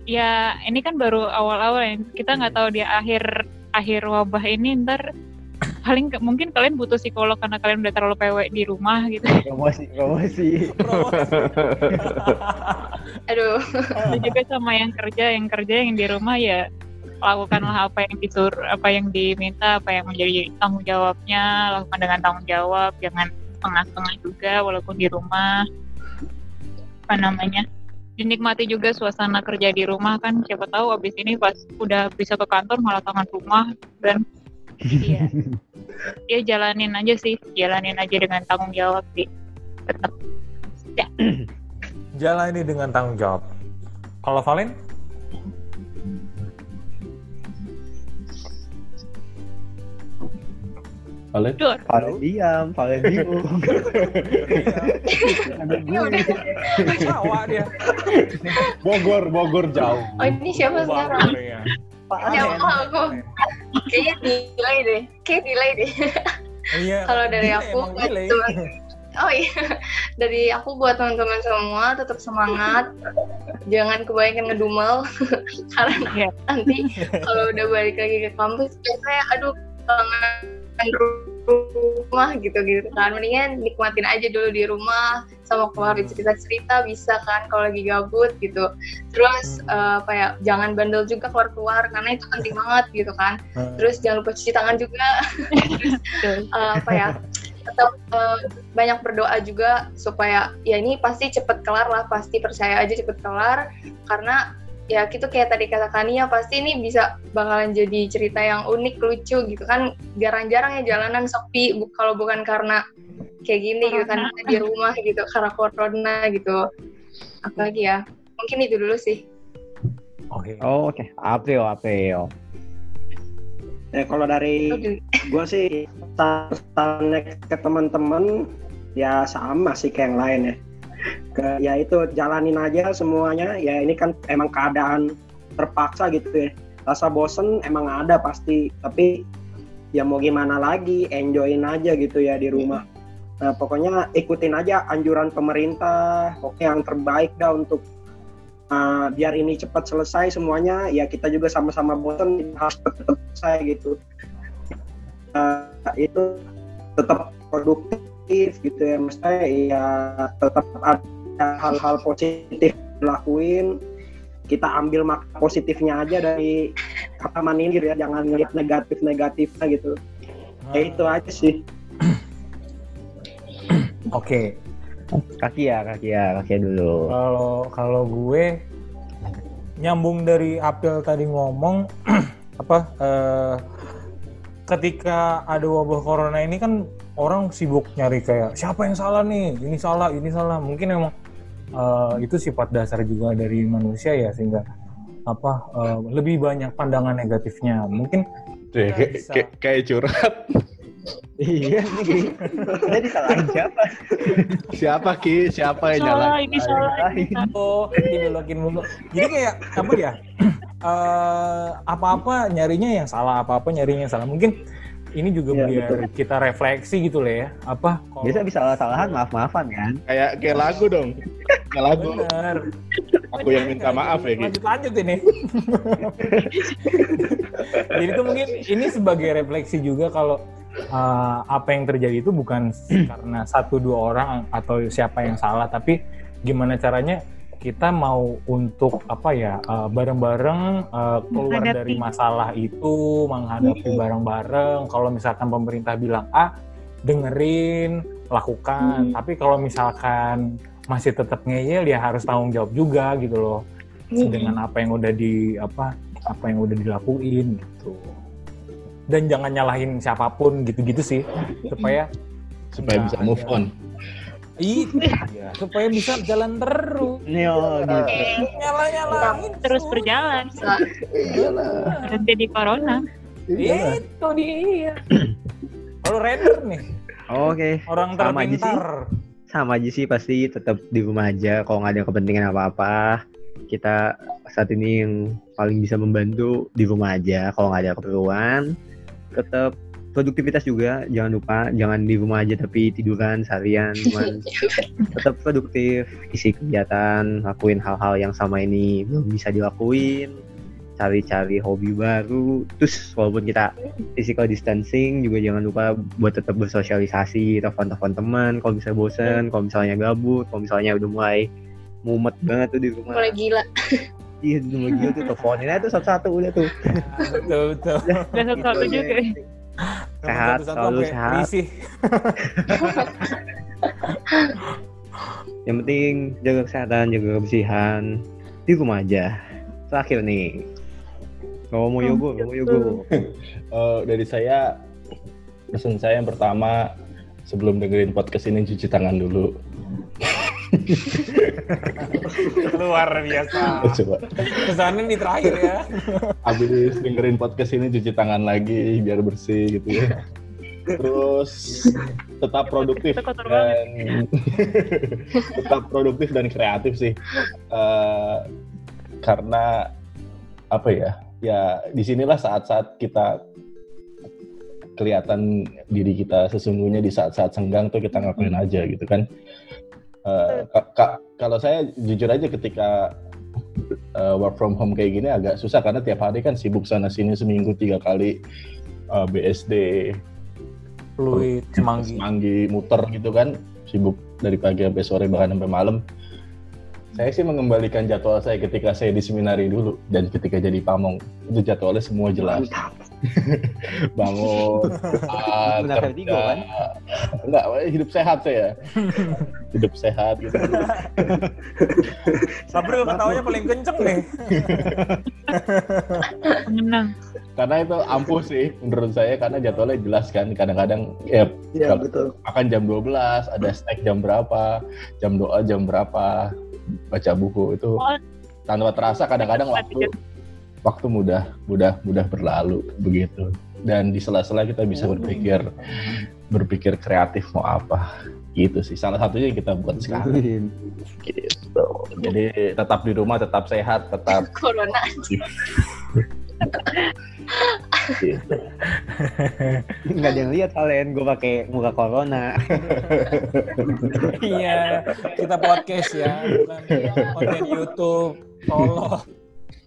ya ini kan baru awal-awal ya. kita nggak tahu di akhir akhir wabah ini ntar paling mungkin kalian butuh psikolog karena kalian udah terlalu PW di rumah gitu. Promosi, promosi. Aduh. Itu juga sama yang kerja, yang kerja yang di rumah ya lakukanlah apa yang disuruh, apa yang diminta, apa yang menjadi tanggung jawabnya, lakukan dengan tanggung jawab, jangan setengah-setengah juga walaupun di rumah. Apa namanya? Dinikmati juga suasana kerja di rumah kan. Siapa tahu abis ini pas udah bisa ke kantor malah tangan rumah dan iya. Ya jalanin aja sih. Jalanin aja dengan tanggung jawab sih. Tetap. Ya. Jalani dengan tanggung jawab. Kalau Valen Valen? Valen diam, Valen bingung. Jawa dia. Bogor, Bogor jauh. Oh ini siapa sekarang? Pak Siapa aku? Kayaknya delay deh. Kayak delay deh. Iya. Kalau dari aku, Oh iya, dari aku buat teman-teman semua tetap semangat, jangan kebanyakan ngedumel karena Iya. nanti kalau udah balik lagi ke kampus biasanya aduh kangen rumah gitu-gitu kan. Mendingan nikmatin aja dulu di rumah sama keluarga cerita-cerita bisa kan kalau lagi gabut gitu. Terus eh, apa ya jangan bandel juga keluar-keluar karena itu penting banget gitu kan. Hmm. terus jangan lupa cuci tangan juga. Eh, apa ya tetap eh, banyak berdoa juga supaya ya ini pasti cepet kelar lah pasti percaya aja cepet kelar. Karena ya gitu kayak tadi kata Kania pasti ini bisa bakalan jadi cerita yang unik lucu gitu kan jarang-jarang ya jalanan sepi bu- kalau bukan karena kayak gini gitu kan di rumah gitu karena corona gitu apalagi ya mungkin itu dulu sih Oke. Oh, oke. April, April. Ya kalau dari gue sih pesannya ke teman-teman ya sama sih kayak yang lain ya ke ya itu jalanin aja semuanya. Ya ini kan emang keadaan terpaksa gitu ya. Rasa bosen emang ada pasti. Tapi ya mau gimana lagi enjoyin aja gitu ya di rumah. Nah pokoknya ikutin aja anjuran pemerintah. Oke yang terbaik dah untuk uh, biar ini cepat selesai semuanya. Ya kita juga sama-sama bosen harus tetap selesai gitu. Uh, itu tetap produktif gitu ya. Maksudnya ya tetap ada hal-hal positif dilakuin. Kita ambil makna positifnya aja dari kata mandir ya jangan ngeliat negatif-negatifnya gitu. Ya itu aja sih. Oke. Kaki ya, kaki ya, kaki ya dulu. Kalau kalau gue nyambung dari April tadi ngomong apa eh, ketika ada wabah corona ini kan orang sibuk nyari kayak siapa yang salah nih ini salah ini salah mungkin emang eh, itu sifat dasar juga dari manusia ya sehingga apa eh, lebih banyak pandangan negatifnya mungkin kayak, kayak, kayak curhat. Iya, ini Kita disalahin siapa? Siapa Ki? Siapa yang Salah, jalan? ini salah, ini salah. oh dibelokin mulu jadi kayak apa ya eh, apa-apa nyarinya yang salah apa-apa nyarinya yang salah mungkin ini juga Iya, biar betul. kita refleksi gitu lah ya apa kalau- Biasa bisa salah-salahan, maaf-maafan kan? Kayak kayak lagu dong. Kayak lagu. bener Aku yang minta maaf ya lanjut lanjut ini jadi itu mungkin ini sebagai refleksi juga kalau uh, apa yang terjadi itu bukan karena satu dua orang atau siapa yang salah tapi gimana caranya kita mau untuk apa ya uh, bareng-bareng uh, keluar Menghadapi. dari masalah itu menghadapi bareng-bareng. Kalau misalkan pemerintah bilang A dengerin lakukan. Tapi kalau misalkan masih tetap ngeyel ya harus tanggung jawab juga gitu loh. Dengan apa yang udah di apa apa yang udah dilakuin gitu. Dan jangan nyalahin siapa pun gitu-gitu sih supaya Supaya bisa move on. Itu ya, supaya bisa jalan terus. Ini oh, gitu. nyala nyalain terus berjalan. Bisa. berhenti di corona. Itu dia. Kalau render nih. Oke, orang terpintar. Sama aja sih pasti tetap di rumah aja. Kalau nggak ada kepentingan apa-apa. Kita saat ini yang paling bisa membantu di rumah aja. Kalau nggak ada keperluan. Tetap produktivitas juga jangan lupa jangan di rumah aja tapi tiduran seharian cuman tetap produktif isi kegiatan lakuin hal-hal yang sama ini belum bisa dilakuin cari-cari hobi baru terus walaupun kita physical distancing juga jangan lupa buat tetap bersosialisasi telepon-telepon teman kalau bisa bosen kalau misalnya gabut kalau misalnya udah mulai mumet banget tuh di rumah. Mulai gila. Iya udah mulai gila tuh teleponin aja tuh satu-satu udah tuh. Betul betul. Satu-satu Gitu juga. Sehat, selalu sehat. yang penting jaga kesehatan jaga kebersihan. Di rumah aja. Terakhir nih. Kalau mau yogo kalau mau yogo Eh, dari saya pesan saya yang pertama sebelum dengerin podcast ini cuci tangan dulu. luar biasa Coba. kesannya di terakhir ya Habis dengerin podcast ini cuci tangan lagi biar bersih gitu ya. Terus tetap produktif dan tetap produktif dan kreatif sih. Eh, karena apa ya? Ya di sinilah saat-saat kita kelihatan diri kita sesungguhnya di saat-saat senggang tuh kita ngapain aja gitu kan. Eh, ka- ka- kalau saya jujur aja ketika eh, work from home kayak gini agak susah karena tiap hari kan sibuk sana sini seminggu tiga kali eh, BSD, Fluid, semanggi. semanggi, muter gitu kan, sibuk dari pagi sampai sore bahkan sampai malam. Saya sih mengembalikan jadwal saya ketika saya di seminari dulu dan ketika jadi pamong itu jadwalnya semua jelas. Bangun, ah, Benar kerja. kan? Enggak, hidup sehat saya. hidup sehat gitu. Sabril ketawanya paling kenceng deh. menang Karena itu ampuh sih menurut saya karena jadwalnya jelas kan. Kadang-kadang ya Iya Kalau- betul. akan jam 12, ada snack jam berapa, jam doa jam berapa, baca buku itu Oh. tanpa terasa kadang-kadang waktu waktu mudah mudah mudah berlalu begitu. Dan di sela-sela kita bisa berpikir berpikir kreatif mau apa gitu sih. Salah satunya yang kita buat sekarang gitu. Jadi tetap di rumah, tetap sehat, tetap corona gitu. Nggak ada yang lihat kalian gue pakai muka corona. Iya, kita podcast ya, bukan konten YouTube. Tolong.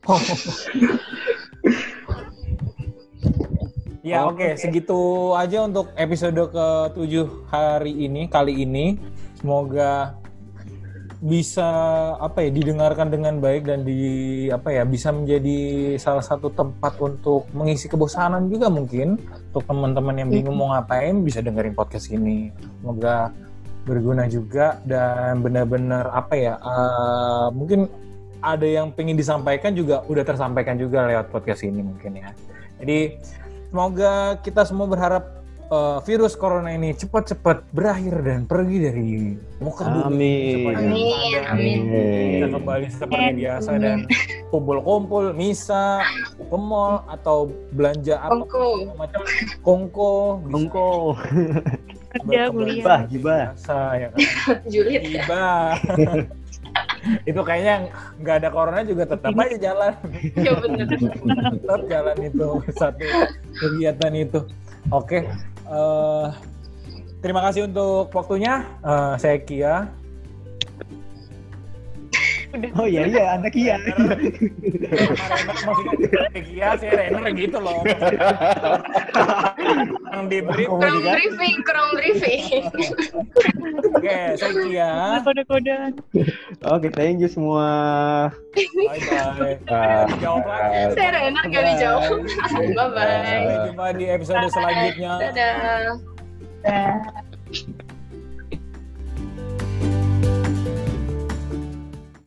Ya oke, segitu aja untuk episode ke-7 hari ini, kali ini. Semoga bisa apa ya didengarkan dengan baik dan di apa ya bisa menjadi salah satu tempat untuk mengisi kebosanan juga mungkin untuk teman-teman yang bingung mau ngapain bisa dengerin podcast ini. Semoga berguna juga dan benar-benar apa ya eh, mungkin ada yang pengen disampaikan juga udah tersampaikan juga lewat podcast ini mungkin ya. Jadi semoga kita semua berharap eh, virus corona ini cepat-cepat berakhir dan pergi dari muka bumi. Amin. Supaya Amin, ada- amin. Kita kembali seperti biasa dan kumpul-kumpul, misa, ke mall atau belanja apa Kongko. macam kongko, kembali kuliah Gibah, gibah. biasa ya kan. julid Tiba. itu kayaknya nggak ada corona juga tetap aja jalan. Ya bener. Tetap jalan itu satu kegiatan itu. Oke eh, terima kasih untuk waktunya. Eh, saya Kia Oh iya iya, anak iya. Renner, maksudnya saya Kia saya Renner gitu loh. Yang di brief kurang briefing kurang briefing. Oke saya Kia kode-kodean. Oke, thank you semua. bye bye. Jawab lagi saya enak gak dijawab. Bye bye sampai jumpa di episode selanjutnya. Dadah. Dah.